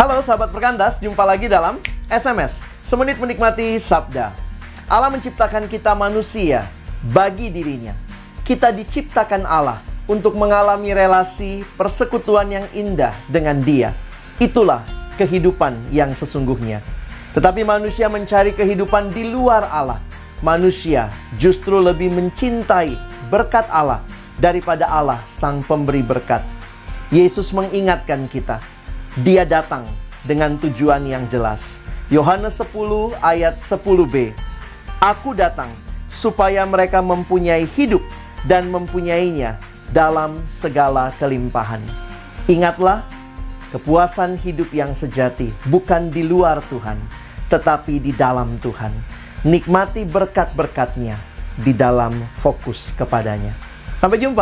Halo sahabat perkantas, jumpa lagi dalam SMS Semenit menikmati Sabda. Allah menciptakan kita manusia bagi dirinya. Kita diciptakan Allah untuk mengalami relasi persekutuan yang indah dengan dia. Itulah kehidupan yang sesungguhnya. Tetapi manusia mencari kehidupan di luar Allah. Manusia justru lebih mencintai berkat Allah daripada Allah sang pemberi berkat. Yesus mengingatkan kita dia datang dengan tujuan yang jelas. Yohanes 10 ayat 10b. Aku datang supaya mereka mempunyai hidup dan mempunyainya dalam segala kelimpahan. Ingatlah, kepuasan hidup yang sejati bukan di luar Tuhan, tetapi di dalam Tuhan. Nikmati berkat-berkatnya di dalam fokus kepadanya. Sampai jumpa.